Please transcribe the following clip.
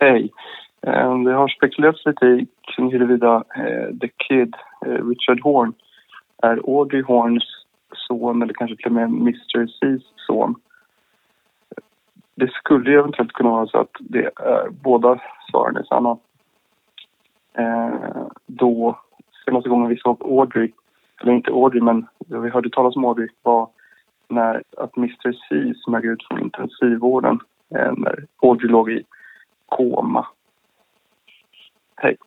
Hej. Ehm, det har spekulerats lite kring huruvida eh, The Kid, eh, Richard Horn, är Audrey Horns son eller kanske till och med Mr C's son. Det skulle ju eventuellt kunna vara så att det är, båda svaren är sanna. Eh, då senaste gången vi såg Audrey, eller inte Audrey men vi hörde talas om Audrey var när att Mr C smög ut från intensivvården eh, när Audrey låg i koma. Hej.